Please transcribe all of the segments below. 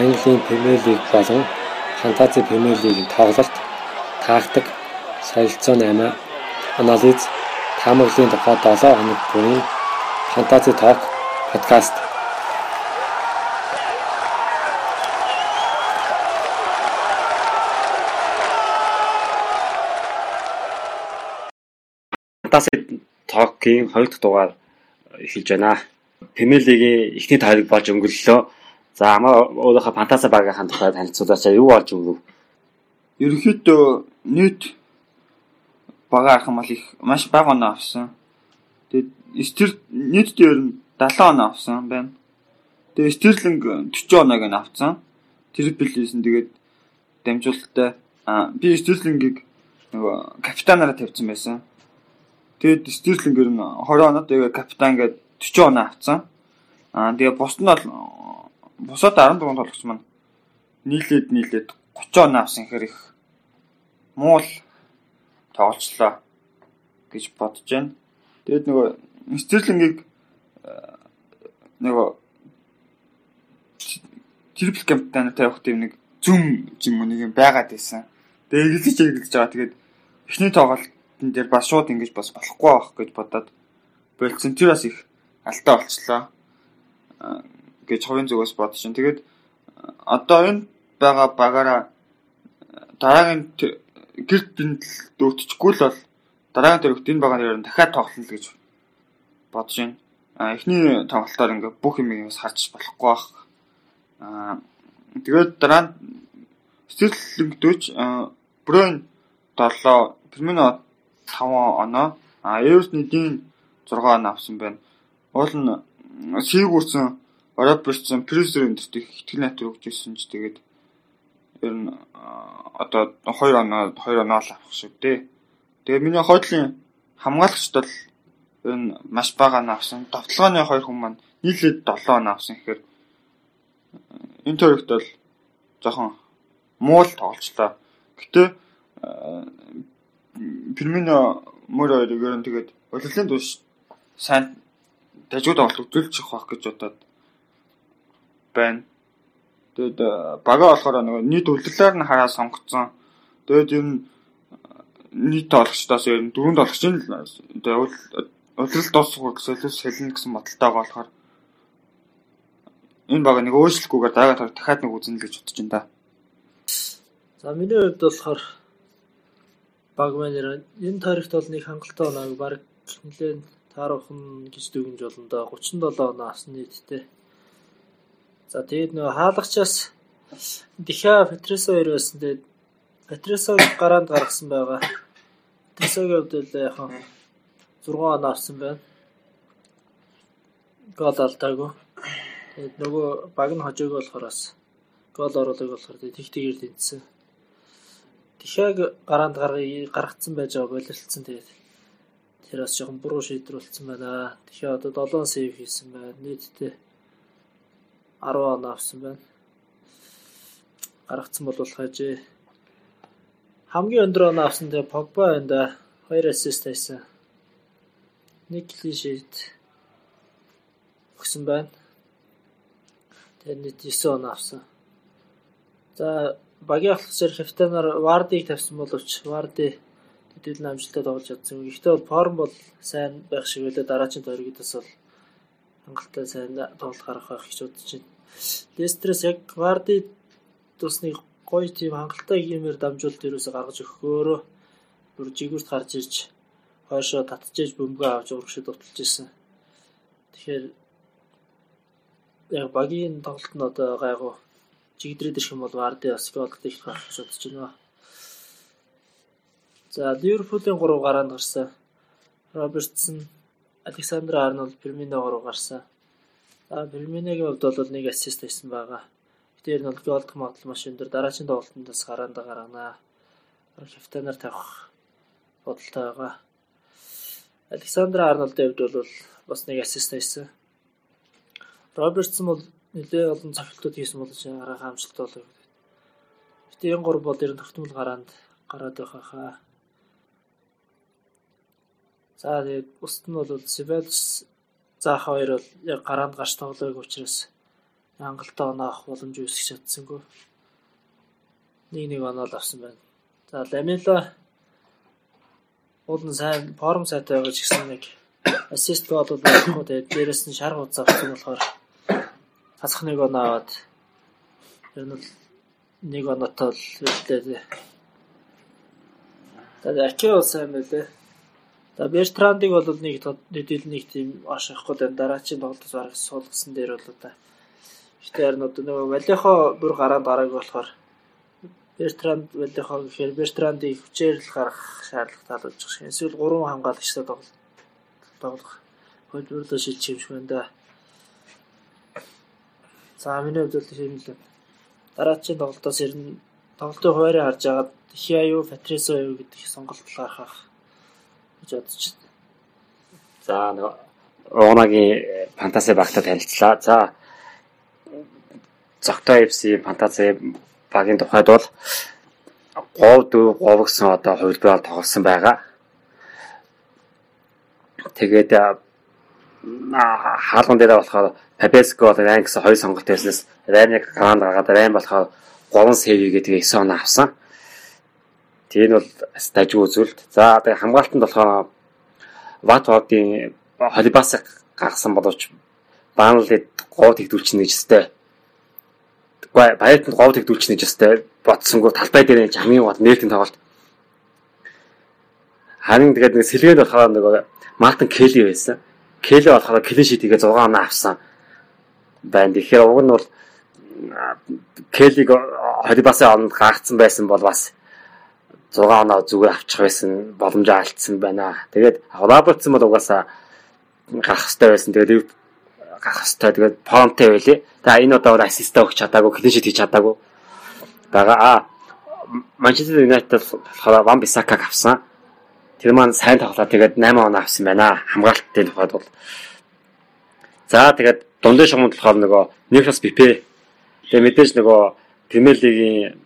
Английн Премьер Лиг болон Фантази Премьер Лигийн тоглолт, тактик, солилцоо 8, анализ, таамаглалын тухай 7 хоног бүрийн Фантази Ток подкаст Фантази Токийн 2 дахь дугаар эхэлж байна. Премьер лигийн эхний тайрыг болж өнгөрлөлөө. За амаа өөрийнхөө Фантази багийн тухай танилцуулаач юу болж өнгөрөв? Ерөнхийдөө нийт бага арах бол их маш бага оноо авсан. Тэгээд Стер нийт дээр нь 70 оноо авсан байна. Тэгээд Стерлинг 40 оноог нь авсан. Трипл хийсэн. Тэгээд дамжуулалттай би Стерлингийг нөгөө капитанаараа тавьсан байсан. Тэгэд Стерлингээр нь 20 оноо тэгээ капитан гээд 40 оноо авсан. Аа тэгээ бус нь бол бусад 14 тоглогч маань нийлээд нийлээд 30 оноо авсан гэхээр их муу л тоглолцлоо гэж бодож байна. Тэгэд нөгөө Стерлингийг нөгөө трипл капитан тавих тийм нэг зүм юм нэг юм байгаад байсан. Тэгээ эгэлж эгэлж байгаа. Тэгээд эхний тоглолт тэн дээр бас шууд ингэж бас болохгүй байх гэж бодоод болцсон. Тэр бас их алдаа болчлоо гэж хувийн зүгээс бодож байна. Тэгээд одоо энэ байгаа багаараа дараагийн гэрд бинтэл дүүтчихгүй л бол дараагийн төрөгт энэ багаар яран дахиад тоглоно л гэж бодож байна. А эхний тоглолтоор ингээ бүх юм ингээс харж болохгүй байх. А тэгээд дараа нь Стерлингдөөч Бройн 7, Фермино 5 оноо, а Эверсны Дин 6 оноо авсан байна. Уул нь Сигурсон, Робертсон, Призер өндөрт их итгэл найдвар өгч ирсэн ч тэгээд ер нь одоо 2 оноо 2 оноо л авах шүү дээ. Тэгээд миний хойдлын хамгаалагчд бол ер нь маш бага оноо авсан. Довтлооны хоёр хүн маань нийлээд 7 оноо авсан гэхээр энэ төрөгт бол жоохон муу л тоглолцлоо. Гэтэ Фермино мөр хоёрыг ер нь тэгээд улирлын туш сайн дажууд тоглолт үзүүлчих واخ гэж бодоод байна. Тэгэд бага болохоор нөгөө нийт үлдэрлээр нь хараа сонгоцсон. Тэгээд ер нь нийт тоглогчдоос ер нь дөрөв тоглогчийн тэгээд улирал дуусах гэсэн солино гэсэн бодолтойгоо болохоор энэ баг нэг өөрчлөхгүйгээр дараа дахиад нэг үзнэ гэж бодож байна да. За миний хувьд болохоор баг манер энэ тарихт бол нэг хангалттай оноог баг нэлээд таарахын гэж дүгнж болно да 37 оноо авсан нийтдээ. За тэгээд нөгөө хаалгачаас Диха Петресо хоёр байсан. Тэгээд Петресог гараанд гаргасан байгаа. Петресогийн хувьд л яг 6 оноо авсан байна. Гол алдаагүй. Тэгээд нөгөө баг нь хожоог болохоор бас гол оруулаг болохоор тэгтэйгээр тэнцсэн. Тишаг гараанд гаргацсан байж байгаа болилдсон тэгээд тэр бас жоохон буруу шийдвэрлсэн байна. Тишээ одоо 7 сейв хийсэн байна. Нийтдээ 10 он авсан байна. Гаргацсан бол хажээ. Хамгийн өндөр он авсан тэгээд Погба байна да. 2 ассист хийсэн. Нэг клишэд өгсөн байна. Тэгээд нийт 9 он авсан. За багийн ахлагчаар капитанаар Вардиг тавьсан боловч Варди тэтгэл амжилттай тоглож чадсан. Гэхдээ бол форм бол сайн байх шиг байлаа дараагийн тойрогоос бол хангалттай сайн тоглолт гаргах байх гэж бодож байна. Лестерс яг Варди тусны гоё тийм хангалттай геймээр дамжуулт ерөөсө гаргаж өгөхөөрөө бүр жигүүрт гарч ирж хойшоо татчихж бөмбөгөө авч урагшид дуталж ирсэн. Тэгэхээр яг багийн тоглолт нь одоо гайгүй чигдрээд ирэх юм бол Варди бас голд их гарах гэж бодож байна. За Ливерпулийн 3 гараанд гарсан. Робертсон, Александр Арнольд, Фермино 3 гарсан. За Ферминогийн хувьд бол нэг ассист хийсэн байгаа. Тэр нь бол голд магадлал маш өндөр. Дараагийн тоглолтонд гараанд гаргана. Капитанаар тавих бодолтой байгаа. Александр Арнольдын хувьд бол бас нэг ассист хийсэн. Робертсон бол нэлээ олон цогцолтууд хийсэн бол арга амжилт болов. Гэтэ энэ гур бол ер нь тогтмол гараанд гараад байх хаа. За тэгээд бусд нь бол Севелс заах хоёр бол яг гараанд гарч тоглоог учраас хангалттай оноо авах боломж үүсгэж чадсангүй. Нэг нэг оноо л авсан байна. За Ламела уулын сайн форм сайтай байгаа ч гэсэн нэг ассист бол байхгүй тэгээд дээрэс нь шар хуудас авсан болохоор хасах нэг оноо аваад ер нь нэг оноотой л хэллээ. Тэгээд Акио сайн байлээ. За Бертрандыг бол нэг хэдил нэг тийм ашихгүй den дараачийн тоглолтоос бараг суулгасан дээр бол одоо ихтэй харин одоо нөгөө Валехо бүр гараад гарааг болохоор Бертранд Валехо гэхээр Бертрандыг хүчээр л гаргах шаардлага талуулж байгаа шиг. Эсвэл гурван хамгаалагчтай тоглох тоглох хөлбөрлөө шилж юм шиг байна да. За миний хувьд бол тийм л дараачийн тоглолтоос ирнэ тоглолтын хуваарийг харж агаад Хиаю Патрисо юу гэдэг сонголт гаргах гэж бодож байна. За нөгөө Оонагийн фантаси багтаа танилцлаа. За Зогтой FC фантаси багийн тухайд бол 3 4 3 гэсэн одоо хувилбараар тоглосон байгаа. Тэгээд хаалган дээр болохоор Пабеско Райн гэсэн хоёр сонголт байснаас Райныг гранд гаргаад Райн болохоор 3 сэв гэдэг 9 оноо авсан. Тэр нь бол дажгүй үзүүлэлт. За тэгээ хамгаалтанд болохоор Ватводын холибасыг гаргасан боловч Баанлид гоо тэгдүүлчихнэ гэж өстэй. Гэхдээ Баятанд гоо тэгдүүлчихнэ гэж өстэй бодсонгүй талбай дээр нь хамгийн гол нээлтийн тоглолт. Харин тэгээд нэг сэлгээд болохоор нөгөө Мартин Келли байсан. Келли болохоор клин шит хийгээ 6 оноо авсан байна. Тэгэхээр уг нь бол Келлиг холибасаа онд гаагцсан байсан бол бас 6 оноо зүгээр авчих байсан боломжоо алдсан байна. Тэгээд Робертсон бол угаасаа гарах хэрэгтэй байсан. Тэгээд гарах хэрэгтэй. Тэгээд Понте байлээ. За энэ удаа ассист өгч чадаагүй, клин шит хийж чадаагүй. Бага а Манчестер Юнайтед болохоор Ван Бисакаг авсан. Тэр маань сайн тоглоо. Тэгээд 8 оноо авсан байна. Хамгаалтын тухайд бол. За тэгээд дундын шугамд болохоор нөгөө Никлас Пипе. Тэгээд мэдээж нөгөө Премьер лигийн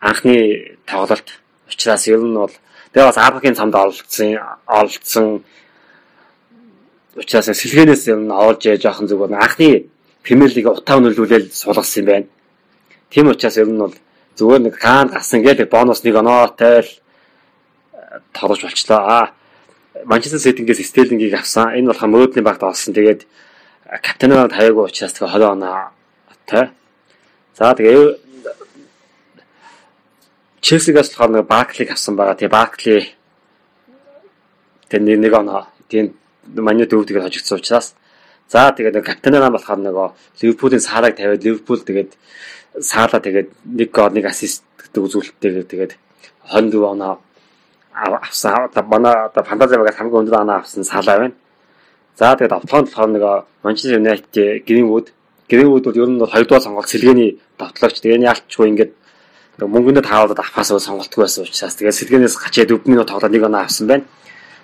анхны тоглолт Учираас ер нь бол тэгээ бас Африкийн цамд олцсон олцсон учраас сэлгээнээс ер нь оолж яа жоохон зүгээр анхны Премьер лиг утаа өнөрлүүлэл суулгасан юм байна. Тийм учраас ер нь бол зүгээр нэг хаан гасан гэдэг бонус нэг оноотой л э, тоглож болчлоо. Аа Манчестер Ситингээс Стеллингийг авсан. Энэ болохоор мөөдлийн багт олсон. Тэгээд капитанаар тавиагүй учраас тэгээ 20 оноо тай. За тэгээ Челсигээс болохоор нэг Барклиг авсан байгаа. Тэгээ Баркли тэр нэг оноо тийм дөрөв тэгээд хожигдсон учраас за тэгээд нэг капитанаа болохоор нөгөө Ливерпулийн саараг тавиад Ливерпул тэгээд саалаа тэгээд нэг гол нэг ассист гэдэг үзүүлэлттэйгээр тэгээд 24 оноо авсан. Манай одоо фантази багаас хамгийн өндөр оноо авсан саалаа байна. За тэгээд автонд болохоор нөгөө Манчестер Юнайтед Гринвуд Гринвуд бол ер нь бол хоёрдугаар сонголт сэлгээний давтлагч. Тэгээд яалтчгүй ингээд мөнгөндөө таавал авахаас сонголтгүй байсан учраас тэгээд сэлгэнээс гачаад 4 минут тоглоод нэг оноо авсан байна.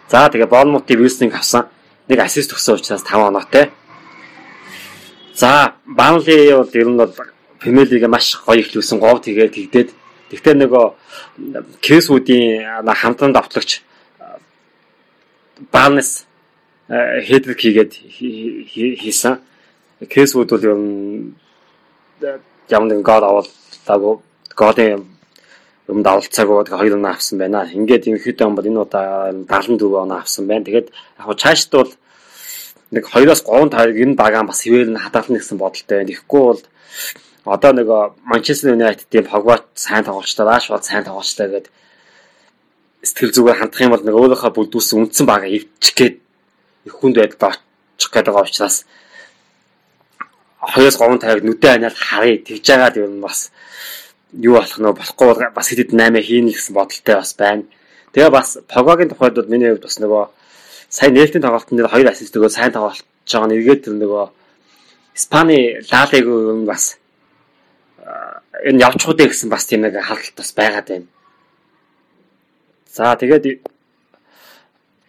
За тэгээд Борнмутын Вилснинг авсан. Нэг ассист өгсөн учраас 5 оноотой. За Банли бол ер нь бол Премьер лигээ маш гоё ихлүүлсэн гов тэгээд тэгдээд тэгтээ нөгөө Кэсвүүдийн хамтран давтлагч Барнес хедрик хийгээд хийсэн. Кэсвүүд бол ер нь ямар нэгэн гол авалтаагүй голын юм давалцаагүй тэгээ хоёр оноо авсан байна. Ингээд ерөнхийдөө бол энэ удаа 74 оноо авсан байна. Тэгээд яг нь цаашд бол нэг 2-оос 3 тайг энэ багаан бас хэвээр нь хадгална гэсэн бодолтой байна. Тэгэхгүй бол одоо нэг Манчестер Юнайтедийн Погба сайн тоглолчтой, Рашфорд сайн тоглолчтой гэдэг сэтгэл зүгээр хандах юм бол нэг өөрийнхөө бүлдүүлсэн үндсэн бага ивчих гээд их хүнд байдалд очих гээд байгаа учраас 2-3 тайг нүдэ аниал харъя тэгж яагаад юм бас юу болох нөө болохгүй бас хэдэд 8 хийн л гэсэн бодолтой бас байна. Тэгээ бас Погогийн тухайд бол миний хувьд бас нөгөө сайн нээлтийн тоглолтын дээр хоёр ассист өгөө сайн тоглож байгаа нь эргээд тэр нөгөө Испани Ла Лиг юм бас энэ явчихуу дээ гэсэн бас тийм нэг хаалт бас байгаад байна. За тэгээд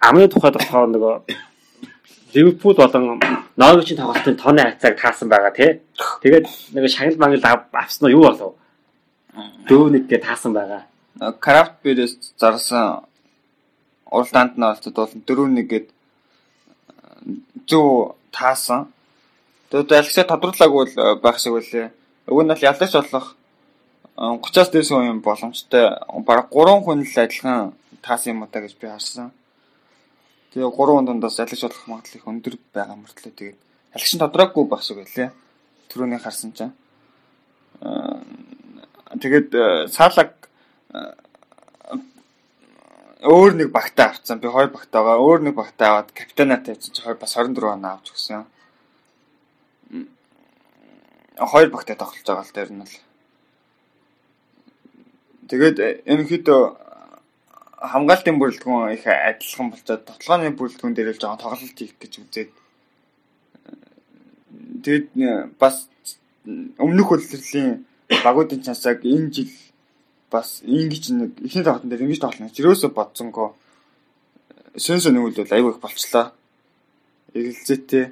амны тухайд болохоор нөгөө Ливерпул болон Норвичийн тоглолтын тооны хацааг таасан байгаа тий. Тэгээд нэг шагнал мангал авсан нь юу болов? Дөө нэггээ таасан байгаа. Крафт бирээс зарсан уралдаанд нь бол 4-1 гээд зөв таасан. Тэгээд ялгшаа тодруулаагүй байх шиг үлээ. Уг нь бол ялдаж болох 30-аас дээш хүн боломжтой бараг 3 хүн л адилхан таас юм удаа гэж би харсан. Тэгээ 3 дундаас ялгаж болох магадлал их өндөр байгаа мөртлөө тэгээд ялгшин тодорхойгүй байх шиг байлээ. Түрүүний харсан чинь. Тэгээд саалаг өөр нэг багтаа авцсан. Би хоёр багтаагаа өөр нэг багтаа аваад капитанаа тавьсан чи хоёр бас 24 оноо авч өгсөн. Хоёр багтаа тоглож байгаа л дээр нь л. Тэгээд ерөнхийдөө хамгаалтын бүрэлдэхүүн их адилхан болцоод тоглооны бүрэлдэхүүн дээр л жоохон тоглолт хийх гэж үзээд тэгээд бас өмнөх хөлтөрлийн багуудын чансаг энэ жил бас ингэж нэг ихний тоглолтын дээр ингэж тоглоно гэж юусоо бодсонгүй сөн сөн үйл бол аюу их болчлаа. Эргэлзээтэй.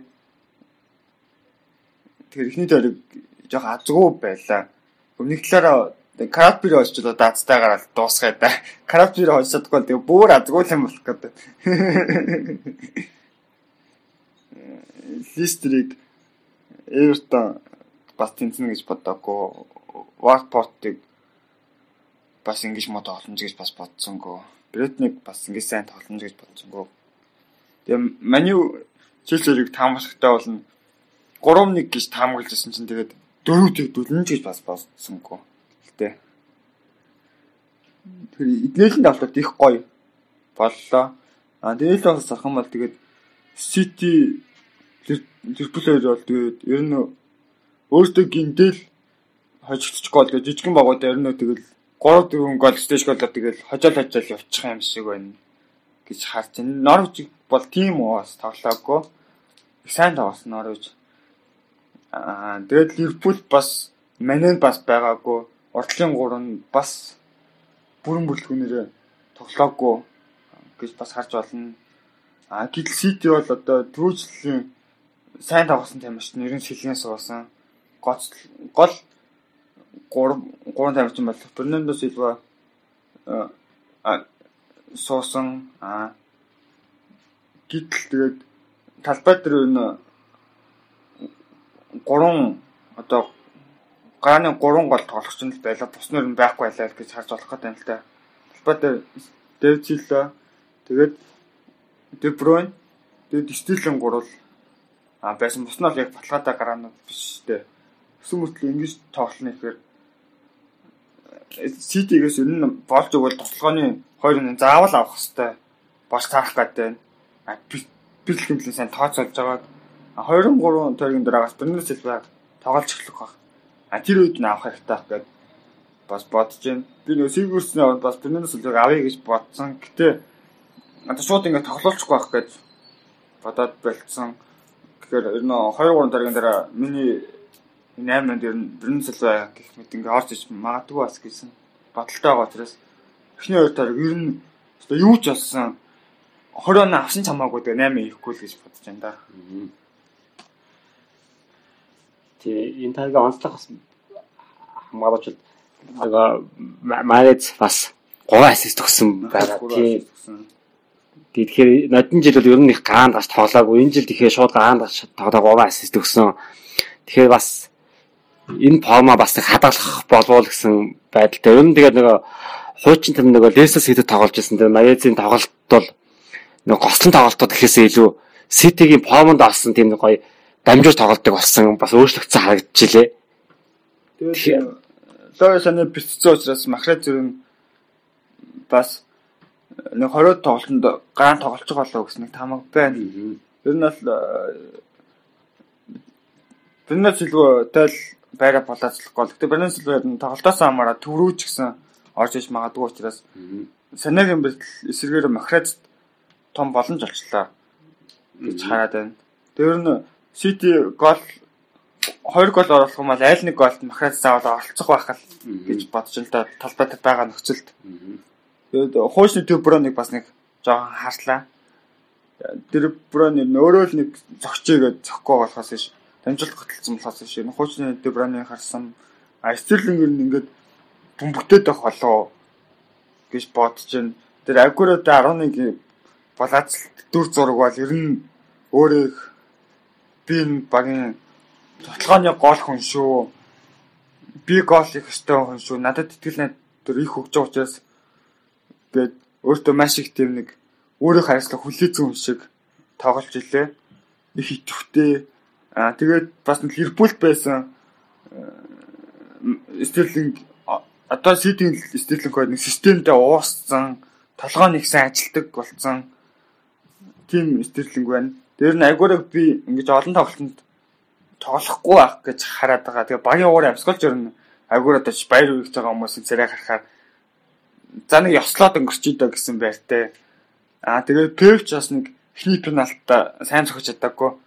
Тэгэхээр ихний тойрог жоох азгүй байлаа. Өмнөх талаараа Карапир очиж даацтайгаар л дуусгаад да. Карапир очиж чадахгүй тэгээ бүр азгүй юм болох гэдэг. Листрийг Эвертон бас тэнцэнэ гэж бодоагүй. Вартпортыг бас ингэж мод олонж гэж бас бодсонгүй. Бретник бас ингэж сайн тоглоно гэж бодсонгүй. Тэгээ Маню Челсиг таамаглахтай болно 3-1 гэж таамаглаж байсан чинь тэгээд 4-ийг дүлнэж гэж бас бодсонгүй. Гэтэ тэр эднээлийн давталт их гоё боллоо. А дээлж бас ахын бол тэгээд Сити Ливерпул хоёр бол тэгээд ер нь өөртөө гинтэл хожигдчих гол гэж жижигэн багуудаа ер нь тэгэл 3 4 гол стэйж голоор тэгэл хожоол хожоол явчих юм шиг байна гэж харж байна. Норвич бол тийм уус тоглоагүй. Их сайн тоглосон Норвич. Аа тэгээд Ливерпул бас Манен бас байгаагүй. Урдлын 3 бас бүрэн бүлтгүүнээр тоглоагүй гэж бас харж байна. А гэтэл Сити бол одоо түрүүжлийн сайн тоглосон дээ. Нэрэн сэлгэн суусан. Гол гол 3 3 тамирчин болох. Фернандо Силва а суусан а гítэл тэгээд талбай дээр энэ 3 одоо гарааны 3 гол тоглогч нь л байлаа. Туснаар нь байхгүй байлаа гэж харж болох гэдэг юм л та. Талбай дээр Дэвид Силва тэгээд Де Бройн тэгээд Стилен гурвал а байсан. Бус нь бол яг баталгаатай гараанууд биш дээ. Өсөн мөртлөө ингэж тоглоно гэхээр Ситигээс ер нь болж өгвөл тослогооны хоёр нь заавал авах хэрэгтэй бош таарах гэдэг. А бил хэмжлэн сайн тооцоолж байгаа. 23 тойргийн дараагаас Бернер Силва тоглож эхлэх баг. А тэр үед нь авах хэрэгтэй гэд бас бодож байна. Би нөө Сигүрсний оронд бас Бернер Силваг авъя гэж бодсон. Гэтэ надад шууд ингэ тоглоулчихгүй байх гэж бодоод болцсон. Тэгэхээр ер нь 2 3 дараагийн дараа миний 8-нд ер нь Бринсэлва гэх мэт ингээ орж иж магадгүй бас гэсэн бодолтой байгаа учраас эхний хоёр тариг ер нь одоо юу ч болсон 20 он авсан чамаагүй тэгээ 8 ирэхгүй л гэж бодож байна да. Тэгээ энэ тариг онцлох хамгаалагч нөгөө Марец бас 3 ассист өгсөн байгаа тийм. Тэгэхээр нодон жил бол ер нь их гаанд гаш тоглоагүй. Энэ жил тэгэхээр шууд гаанд гаш тоглоо 3 ассист өгсөн. Тэгэхээр бас энэ форма бас их хадгалах болов гэсэн байдалтай. Ер нь тэгээд нөгөө хуучин тэр нөгөө Лесос хийдэд тоглож байсан. Тэр Маязийн тоглолт бол нөгөө гослон тоглолтууд гэхээсээ илүү Ситигийн формонд орсон тийм гоё дамжуур тоглолтыг болсон бас өөрчлөгдсөн харагдчихлээ. Тэгээд лоо санаа бэлтцсэн учраас Махрад зүрх бас нэг 20 тоглолтод гараан тоглож байгаа болоо гэсэн нэг тамаг байна. Ер нь бол Тэрнээс илүү тэл байга болооцлох гол. Гэтэ Бернс Силва тоглолтоос хамаараа төрөөч гэсэн орж иж магадгүй учраас Санагийн бэлтэл эсэргээр Махрад том боломж олчлаа гэж хараад байна. Тэр нь Сити гол хоёр гол оруулах юм бол аль нэг голд Махрад заавал оролцох байх л гэж бодож л да талбайд байгаа нөхцөлд. Тэгээд хуучны Төброныг бас нэг жоохон харслаа. Тэр Броныг өөрөө л нэг зөгчөөгээд зөхгүй болохоос ш дамжуулалт готолцсон болохоос биш. Хуучны Дебраны харсан Стерлинг ер нь ингээд бөмбөгтөөд байх болоо гэж бодож байна. Тэр Агуротой 11 балаацлт дүр зураг бол ер нь өөрөө би энэ багийн тоглооны гол хүн шүү. Би гол их өстой хүн шүү. Надад итгэл найдвар их хөгж байгаа учраас гээд өөртөө маш их тийм нэг өөрөө хайрлах хүлээцэн хүн шиг тоглож илээ. Их итгэвтэй. Аа тэгээд бас Ливерпулд байсан Стерлинг одоо сидийн Стерлинг хоёр нэг системдээ ууссан, толгой нэг сайн ажилтдаг болсон. Тим Стерлинг байна. Тэр нь агуураг би ингэж олон тоглолтод тоглохгүй байх гэж хараад байгаа. Тэгээ багийн уур амьсгалж өрнө. Агуураад очиж баяр үргэж байгаа хүмүүсийн царай харахаар за нэг ёслоод өнгөрч идэ гэсэн байртай. Аа тэгээ Певч бас нэг эхний пенальтаа сайн цогч чадаагүй.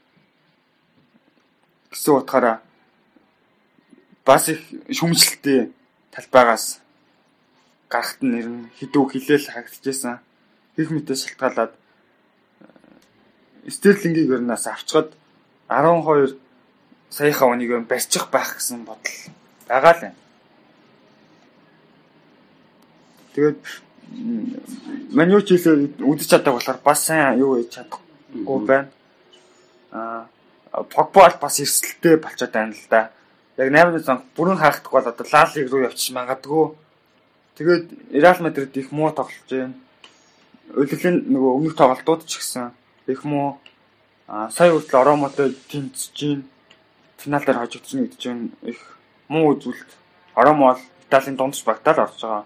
Гэсэн утгаараа бас их шүмжлэлтэй талбайгаас гарахт нь нэр нь хідүү хилээл харагдчихсан. Их мэтээс шалтгаалаад Стерлингийг өрнөөс авчгаад 12 саяхан өнийг барьчих байх гэсэн бодол байгаа л байна. Тэгээд манью ч хэлээ үдчих чаддаг болохоор бас сайн юу хийж чадахгүй байна. Аа Погба бас эрсдэлтэй болчиход байна л да. Яг 8-ны цанх бүрэн хаагдах бол одоо Лалиг руу явчих магадгүй. Тэгээд Реал Мадрид их муу тоглож байна. Өөлөлийн нөгөө өмнөх тоглолтууд ч гэсэн их муу. Аа сая хүртэл Оромотой тэмцэж байна финал дээр хожигдсон гэдэг чинь их муу үзүүлэлт. Оромо бол Италийн дундч багтаал орж байгаа.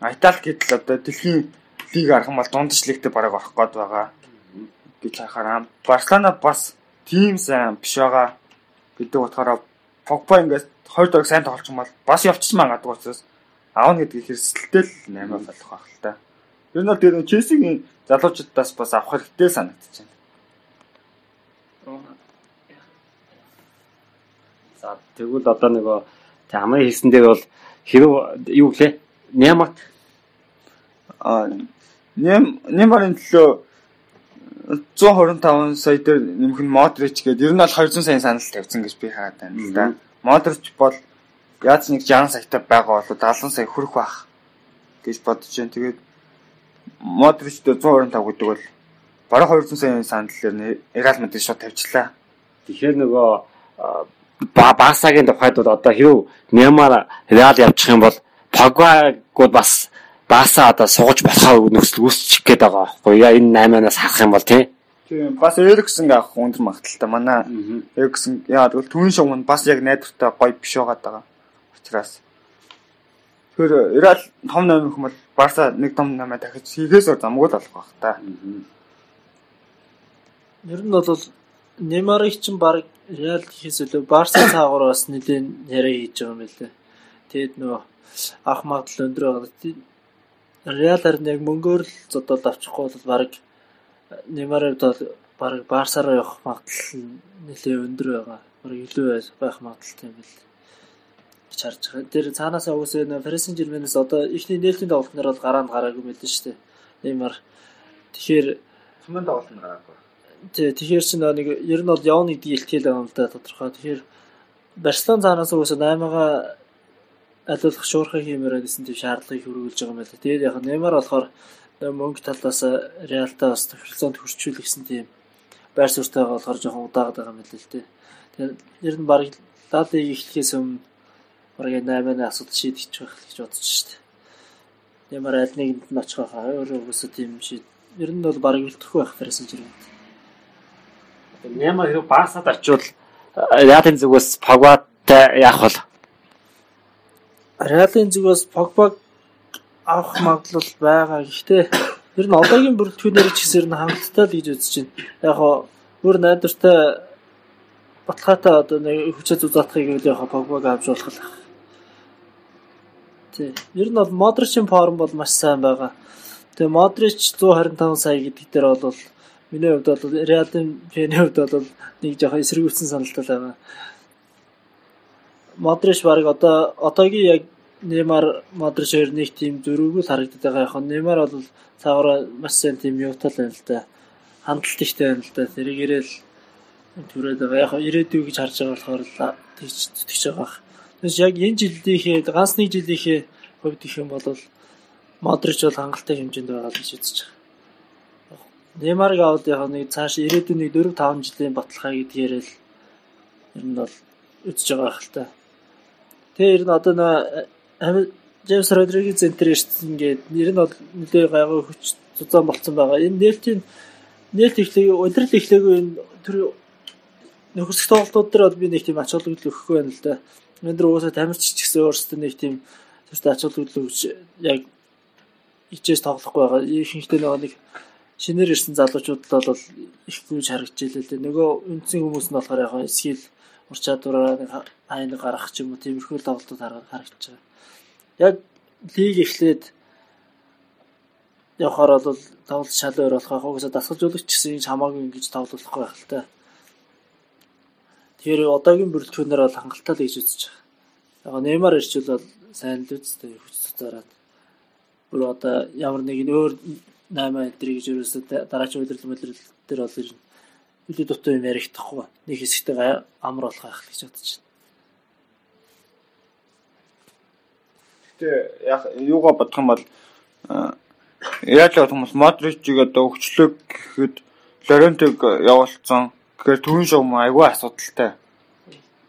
А Итали гэдэл одоо дэлхийн лиг арах юм бол дундч лигтээ бараг орох гээд байгаа гэж харахаар Барселона бас тийм сайн биш байгаа гэдэг утгаараа Погба ингээс хоёр дөрөв сайн тоглож юм бол бас явчих магадгүй учраас аавна гэдгийг хэрсэлтэй л 8 болох байх л та. Ер нь бол тэр Челсигийн залуучуудаас бас авах хэрэгтэй байна. За тэгвэл одоо нөгөө амын хийсэн дээр бол хэрэг юу гэлээ? Нямат а нэм нэмарын төлөө 125 сая дээр нэмэх нь Модрич гэдэг ер нь бол 200 сая санал тавьсан гэж би хараад байна л да. Модрич бол яаж нэг 60 саятай байгаа бол 70 сая хүрэх байх гэж бодож байна. Тэгээд Модрич дээр 125 гэдэг бол бараг 200 сая санал дээр Реал Мадрид шууд тавьчлаа. Тэгэхээр нөгөө Барсагийн тухайд бол одоо хэрв Неймар Реал явчих юм бол Погбагууд бас Барса одоо сууж болохоо нөхцөл үүсчих гээд байгаа байхгүй яа энэ 8-аас харах юм бол тий. Тийм бас Эриксэн авах өндөр магадaltaй манай Эриксэн яа тэгвэл түүний шугам нь бас яг найдвартай гоё биш байгаад байгаа. Учираас Тэр Реал том 8 их юм бол Барса нэг том 8 дахиж хийхээс замгүй л болох байх та. Ер нь бол Неймарыг чинь баг Реал хийхээс илүү Барса цаагаар бас нэлийн яриа хийж байгаа юм билээ. Тэгэд нөгөө ах магадлал өндөр байгаа. Реал харин яг мөнгөөр л зодоод авчихгүй бол баг Неймарыг бол баг Барса руу явах магадлал нэлээ өндөр байгаа. Баг илүү байх магадлалтай юм билээ гэж харж байгаа. Тэр цаанаасаа үгүйсээ нэ Фересен Жерменээс одоо ихний нээлтийн тоглолтноор бол гараанд гараагүй байлээ шүү дээ. Неймар тэгэхээр Цумын тоглолтод гараагүй. Тий, тэгэхээр чи нэг ер нь бол явна гэдэг илтгэл байгаа юм да тодорхой. Тэгэхээр Барселон цаанаас үгүйсээ 8-ага алуулах шуурхай хиймээр гэсэн тийм шаардлагыг хөрвүүлж байгаа юм байна. Тэгээд яг Неймар болохоор мөнгө талаас Реалтаа бас тохиролцоонд хөрчүүлэх гэсэн тийм байр суурьтай байгаа болохоор жоохон удаагаад байгаа юм байна л дээ. Тэгээд ер нь баг Лалиг эхлэхээс өмнө баг 8-ны асуудал шийдэж байх гэж бодож шít. Неймар аль нэгэнд нь очих хаа өөрөө үгүйсээ тийм шийд. Ер нь бол баг үлдэхгүй байх гэсэн чинь Нямаа хэрэг Барсад очивол Реалын зүгээс Погбатай яах вэ? Реалын зүгээс Погбаг авах магадлал байгаа. Гэхдээ ер нь одоогийн бүрэлдэхүүнээр ч гэсэн хангалттай л гэж үзэж байна. Яг хоо өөр найдвартай баталгаатай одоо нэг хүчээ зузаахыг үл яг Погбаг авч болох л. Тий. Ер нь бол Модричийн форм бол маш сайн байгаа. Тэгээ Модрич 125 сая гэдэг дээр бол Миний хувьд бол Реалын фэний хувьд бол нэг жоохон эсэргүүцсэн саналтай байна. Модрич баг одоо одоогийн яг Неймар Модрич хоёр нэг тийм зөрүүгүй л харагдаад байгаа. Яг Неймар бол цаагаараа маш сайн тийм юутай л байна л да. Хандлт ихтэй байна л да. Тэрийгээрэл түрээд байгаа. Яг ирээдүй гэж харж байгаа болохоор л тийч зүтгэж байгаа. Тэгээс яг энэ жилийнхээ ганц нэг жилийнхээ хувьд их юм бол Модрич бол хангалттай хэмжээнд байгаа л гэж үзэж байгаа. Неймарыг аваад яг нэг цааш ирээдүйн нэг 4 5 жилийн баталгаа гэдгээрэл ер нь бол үзэж байгаа хэл та. Тэгээ ер нь одоо нөө Джеймс Родригес ирсэн ингээд нэр нь бол нэлээ гайгүй хүч зузаан болцсон байгаа. Энэ нээлтийн нээлт ихлэг удирдал ихлэгүй энэ тэр нөхөсөх тоглолтууд дээр бол би нэг тийм ач холбогдол өгөхгүй байна л да. Дэр уусаа тамирч ч гэсэн өөрсдөө нэг тийм тэртээ ач холбогдол өгч яг ичээс тоглохгүй байгаа. Ихэнхдээ нөгөө нэг шинээр ирсэн залуучууд л бол их гүйж харагдж илээ л дээ. Нөгөө үндсэн хүмүүс нь болохоор яг скил ур чадвараа айн гаргах ч юм уу тиймэрхүү тоглолтууд харагдаж байгаа. Яг лиг эхлээд явахаар бол тоглолт шал өөр болох аа. Угсаа дасгалжуулагч гэсэн хамаагүй ингэж тоглохгүй байх л та. Тэгэхээр одоогийн бүрэлдэхүүнээр бол хангалттай л гэж үзэж байгаа. Яг Неймар ирчүүл бол сайн л үстэй хүч цацаараад бүр одоо ямар нэг нь өөр 8 энтри гэж ерөөсөө дараагийн удирдал мэдрэл дээр бол ирнэ. Үгүй дутуу юм ярихдахгүй. Нэг хэсэгтэй амар болох байх гэж бодож байна. Гэтэ яг юугаа бодох юм бол яаж л хүмүүс Модричиг одоо өгчлөг гэхэд Лорентиг явуулсан Тэгэхээр түүн шугам айгүй асуудалтай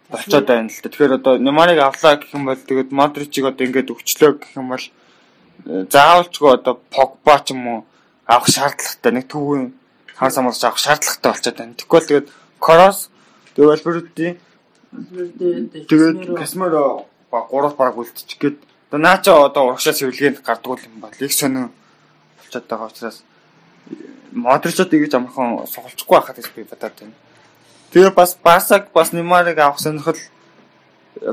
болцоод байна л да. Тэгэхээр одоо Немарыг авлаа гэх юм бол тэгээд Модричиг одоо ингээд өгчлөө гэх юм бол э, заавалчгүй одоо Погба ч юм уу авах шаардлагатай нэг төвийн хар самуулж авах шаардлагатай болчиход байна. Тэгвэл тэгээд Кросс тэгээд Альберти тэгээд Касмеро ба гурав бараг үлдчих гээд одоо наача одоо урагшаа сэвлэгэнд гардгуул юм бол их сонин болчиход байгаа учраас Модричод ингэж амархан сугалчихгүй байхад гэж би бодоод байна. Тэгээ бас Басаг бас Немарыг авах сонирхол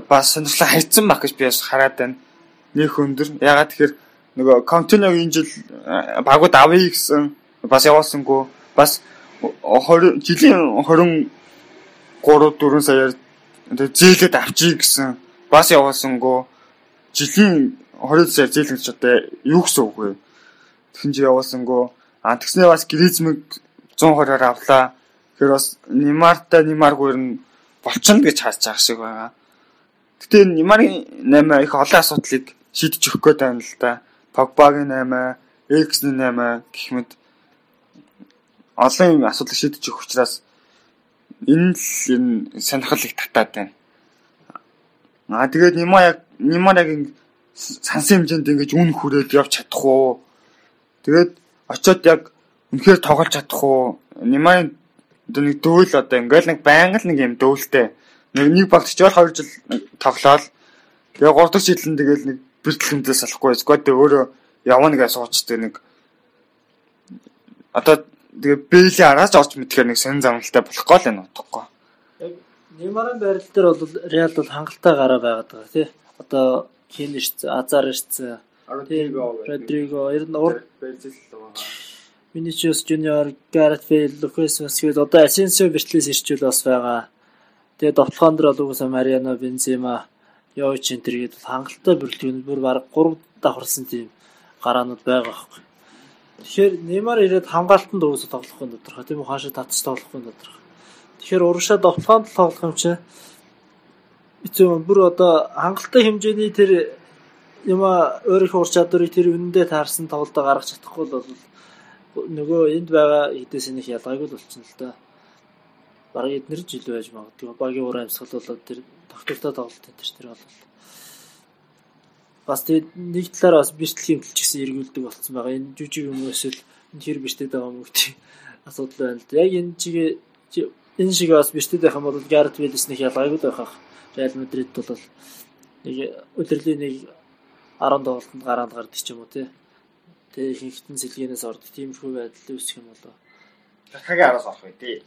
бас сонирхлоо хайцсан байх гэж би бас хараад байна. Нөх өндөр. Ягаад тэгэхээр нөгөө Континогийн жил багууд авъя гэсэн бас явуулсангүй. Бас 20 жилийн 23 4 саяар зээлэд авчиг гэсэн бас явуулсангүй. Жилийн 20 сая зээлэн ч одоо юу гэсэн үг вэ? Тэгэн чи явуулсангүй А тэгснээ бас Гризмиг 120-аар авлаа. Тэгэхээр бас Немартай Немаргүй нь болчихно гэж харж байгаа шиг байгаа. Гэтэ Немарын 8 их олон асуудлыг шийдэж өгөх гээд байна л да. Погбагийн 8, Эриксний 8 гэх мэт олон асуудал шийдэж өгөх учраас энэ л энэ сонирхол их татаад байна. Аа тэгээд Нема яг Немар яг сансан хэмжээнд ингэж үн хүрээд явж чадах уу? Тэгээд очиод яг үнэхээр тоглож чадах уу? Немарын одоо нэг дүүл одоо ингээл нэг байнга л нэг юм дүүлтэй. Нэг нэг багт ч бол 2 жил тоглоод тэгээ 3 дахь жилэн тэгэл нэг бэртлэмдээс салахгүй эсвэл өөрөө явна гэж суучдаг нэг одоо тэгээ бэйли араас орж мэдхээр нэг сонин замналтай болохгүй л энэ утгагүй. Яг Немарын байрал дээр бол Реал бол хангалттай гараа байгаад байгаа тий. Одоо хин ирсэн, Азар ирсэн. Родриго. Родриго ер нь урд Vinicius Junior, Gareth Bale, Lucas Vazquez одоо Asensio бэртлээс ирчүүл бас байгаа. Тэгээд довтлохоон дээр бол угсаа Mariano Benzema, Jovic энэ гээд хангалттай бүрэлдэхүүн бүр баг 3 давхарсан тийм гараанууд байгаа байхгүй. Тэгэхээр Neymar ирээд хамгаалтанд угсаа тоглохгүй тодорхой тийм үү хаашаа татж тоглохгүй тодорхой. Тэгэхээр урагшаа довтлохонд тоглох юм чи эцэг бүр одоо хангалттай хэмжээний тэр юм өөрийнхөө ур чадварыг тэр үнэндээ таарсан тоглолтоо гаргаж чадахгүй бол нөгөө энд байгаа хэдээс нэг ялгаагүй л болчихно л да. Бараг эднэр жил байж магадгүй. Багийн уран амьсгал болоод тэр тогтвортой тоглолт энэ тэр бол бас тэгээд нэг талаар бас бэртлэхийн төлч гэсэн эргүүлдэг болцсон байгаа. Энэ жүжиг юм эсвэл энэ хэр бэртэд байгаа юм гэдэг асуудал байна л да. Яг энэ чигээ энэ шиг бас бэртэд байх юм бол Гарет Виллис нэг ялгаагүй байх ах. Реал Мадрид бол нэг удирдлийн нэг 10 тоглолтод гараанд гардаг ч юм уу тий. Тэгээ ихэнхтэн сэлгэнээс ордог тиймэрхүү байдал үүсэх юм болоо. Какагийн араас орох үү?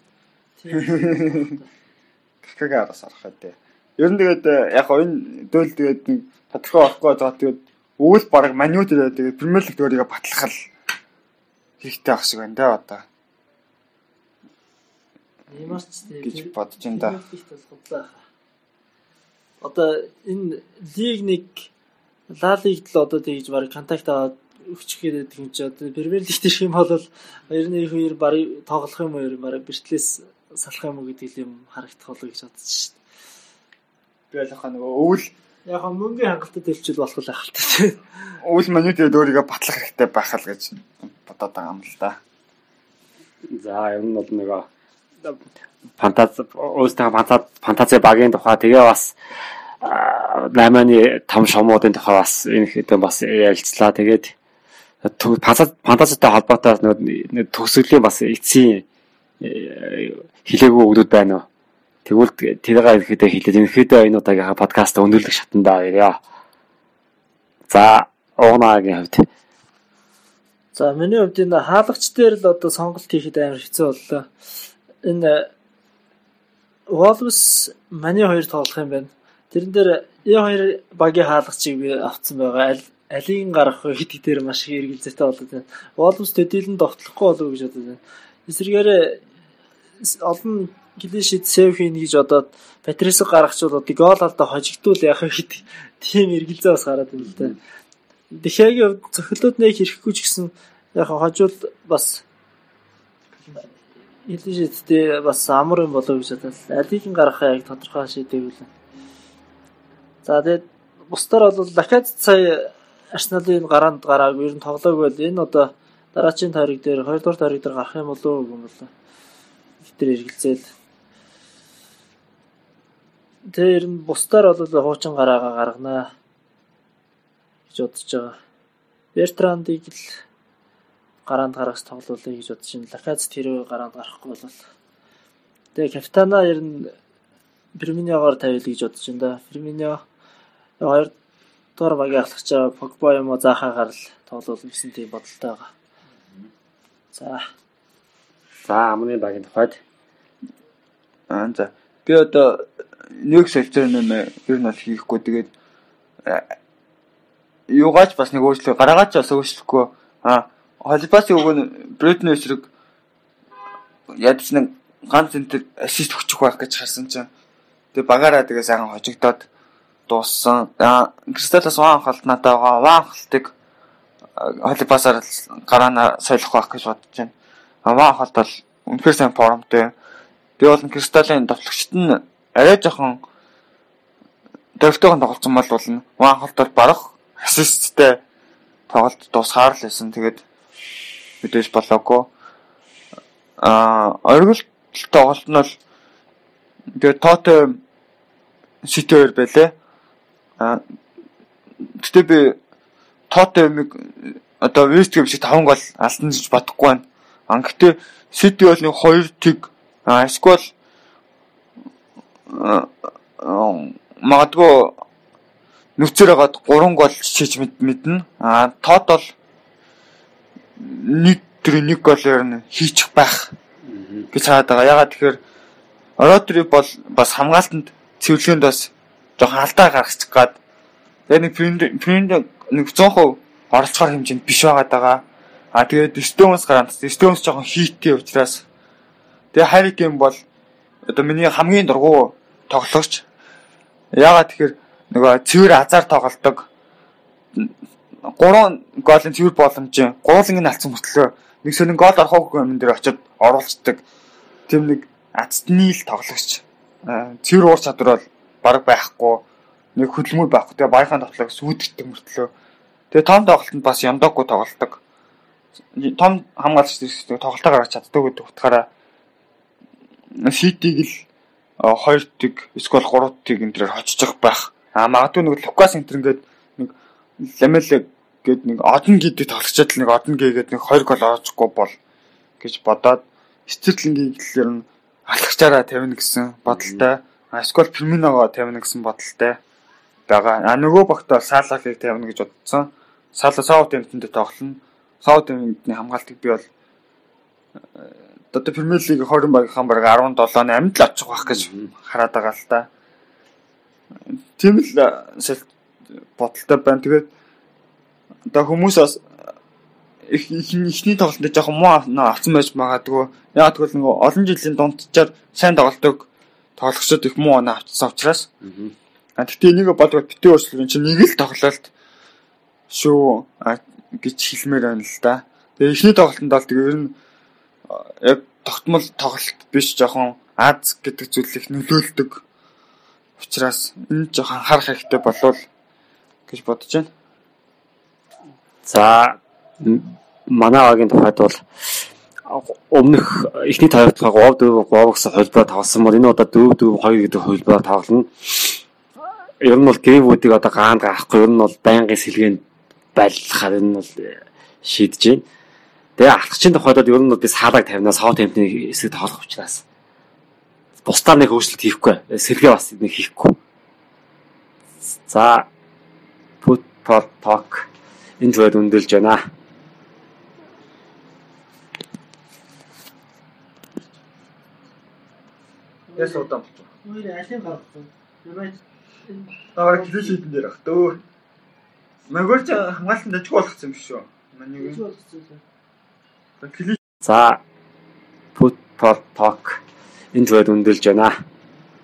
Какагийн араас орох үү? Ер нь тэгээд э, яг энэ дөөл тэгээд нэг тодорхой орохгүй байгаа тэгээд өвөл баг манют тэгээд премьер лиг өөрийгөө батлах л хэрэгтэй ах шиг байна да одоо. Ямарч гэж бодож байна да. Одоо энэ лиг нэг Ла лигд л одоо тэгж баг контакт аваад өчгөөд чи одоо Премьер лигт ирэх юм бол ер нь их үер барыг тоглох юм уу ер нь барыг бэртлээс салах юм уу гэдэг юм харагдах болоо гэж бодсон шүү Би ялахаа нөгөө өвөл яг мөнгөний хангалттай төлчил болох л тийм. Өвөл маньд өөрийгөө батлах хэрэгтэй байхал гэж бодоод байгаа юм л да. За ер нь бол нөгөө фантази өөрсдөө фантази фантази багийн тухай тэгээ бас 8-ны том шомуудын тухай бас энэ хэдэн бас ярилцлаа. Тэгээд фантазитай холбоотой нэг төгсгөлийн бас эцсийн хилээгүй өгдүүд байна уу? Тэгвэл тэрийг ихэд хэлээд ерөнхийдөө энэ удаагийн подкаст өндөрлөх шатандаа ирээ. За, уунагийн хувьд. За, миний хувьд энэ хаалгач дээр л одоо сонголт хийхэд амар хэцүү боллоо. Энэ Wolves маний хоёр тоглох юм байна. Тэрэн дээр E2 багийн хаалгачийг би авцсан байгаа. Аль алийг гаргах вэ гэдэг дээр маш их эргэлзээтэй болоод байна. Wolves төдийлөн довтлохгүй болов гэж бодод байна. Эсвэргээр олон клишид сейв хийнэ гэж бодоод Патрисыг гаргачвал одоо гол алдаа хожигдвол яах вэ гэдэг тийм эргэлзээ бас гараад байна л да. Дэхягийн хувьд цохилууд нэг хэрэггүй ч гэсэн яг хожвол бас Илижидтэй бас амар юм болов гэж бодлоо. Алийг нь гаргахаа яг тодорхой шийдэв үлээ. За тэгээд бусдаар бол дахиад сая Арсеналын гараанд гараагүй ер нь тоглоагүй бол энэ одоо дараачийн тойрог дээр 2 дугаар тойрог дээр гарах юм болов уу юм болоо. Тэр эргэлзээл Тэр нь бусдаар бол хуучин гараагаа гарганаа гэж бодож байгаа. Бертрандыг л гараанд гаргаж тоглоулъя гэж бодож байна. Лакац тэрөө гараанд гарахгүй бол. Тэгээ капитана ер нь Ферминиогоор тавил гэж бодож байна да. Ферминио хоёр дугаар багийн ахлагч Погба юм уу заахаагаар л тоглоулна гэсэн тийм бодолтой байгаа. За. За, амны багийн тухайд Аа за. Би одоо нэг солилцоо нэмэ ер нь бол хийхгүй тэгээд юугаач бас нэг өөрчлөлт гараагач бас өөрчлөхгүй а холбасын үг нь Бритни эсрэг ядч нэг ганц энтер ассист өгчих байх гэж харсан чинь тэгээ багаараа тэгээ сайхан хожигдоод дууссан. Кристалас ван халт надаа байгаа. Ван халтыг холбасаар гараана солих байх гэж бодож байна. Ван халт бол үнэхээр сайн формтой. Би бол кристаллын товтлогчт нь арай жоохон дөрөвтэйгэн тоглолцсон бол болно. Ван холт бол барах ассисттэй тоглолт дуусгаар л байсан. Тэгээд мэдээж болоогүй. Аа, оргил тоглолт нь бол тэгээд тоотой ситээр байлаа. Аа, гэтээ би тоотой юмыг одоо Вестгэм шиг 5 гол алсан гэж бодохгүй байна. А гэтээ Сити бол нэг 2 тиг эсвэл магадгүй нүцээр хагаад 3 гол хийж мэднэ. А тод бол нэг тэр нэг голоор нь хийчих байх гэж хаад байгаа. Ягаад тэгэхээр Родри бол бас хамгаалтанд цэвэрлэгэнд бас жоохон алдаа гаргачих гад. Тэгээ нэг фринд нэг 100% оролцохоор хэмжээнд биш байгаад байгаа. А тэгээд Stones гараад Stones жоохон хийтэй учраас тэгээ Harry Kane бол одоо миний хамгийн дургу тоглогч. Ягаад тэгэхээр нөгөө цэвэр азар тоглолдог. 3 голын цэвэр боломжийн гуулын нь алдсан мөртлөө нэг сонин гол орохоогүй юм дээр очиод оруулцдаг. Тэм нэг азтны л тоглогч. Цэвэр уур чадвар бол баг байхгүй. Нэг хөдөлмөр байхгүй. Тэгээ баяхан тоглог сүйдэгдэг мөртлөө. Тэгээ том тоглолтод бас яндаггүй тоглолдог. Том хамгаалагч тоглолтоо гаргаж чаддаг гэдэг утгаараа Ситиг л 2 тиг эсвэл 3 тиг энэ төрөөр хоччих байх. А магадгүй нэг Лукас энтер ингээд нэг Ламел гээд нэг одон гэдэг тоглогчод нэг одон гээгээд нэг 2 гол оруулахгүй бол гэж бодоод Стерлингийн хэлээр нь алхачаараа тавина гэсэн бодолтой. А эсвэл Ферминогоо тавина гэсэн бодолтой байгаа. А нөгөө багт бол Салахыг тавина гэж бодсон. Сала Саутемптонд тоглоно. Саутемптны хамгаалтыг би бол одоо Премьер Лиг 20 багийнхан бараг 17-ны амьд л очих байх гэж хараад байгаа л та. Тийм л бодолтой байна. Тэгээд одоо хүмүүс бас их ихний тоглолтод жоохон муу авсан байж магадгүй. Яг тэгвэл нөгөө олон жилийн дунджаар сайн тоглолтог тоглогчдод их муу оноо авчихсан учраас. А тэгтээ энийг бодгоо битээ өөрчлөлт чинь нэг л тоглолт шүү гэж хэлмээр байна л да. Тэгээ ихний тоглолтод бол тэгээ ер нь яг тогтмол тоглолт биш жоохон аз гэдэг зүйлийг нөлөөлдөг учраас энэ жоохон анхаарах хэрэгтэй болов гэж бодож байна. За манай багийн тухайд бол өмнөх эхний тавигдах говь дүү говь гэсэн холбоо тоглосон бол энэ удаа дүү дүү хоёр гэдэг холбоо тоглоно. Ер нь бол Гринвудыг одоо гаанд гарахгүй ер нь бол байнгын сэлгээнд байлгахаар энэ бол шийдэж байна. Тэгээ алхчин тохиолдолд ер нь би саалаг тавина Саутгемптны эсрэг тоглох учраас бусдаар нэг хөөцөлт хийхгүй. Сэргээ бас нэг хийхгүй. За put talk энэ зүйл өндөрлж байна. Яс удаан болчих. Өөр алин гаргасан. Юнайтед Аа клин шийдэн дээр ах дөө. Магуйч хамгаалтанд ажиг болгоцсон юм биш үү? Манийг гэж болсон. клин За put talk энэ зүйл өндөрлж байна.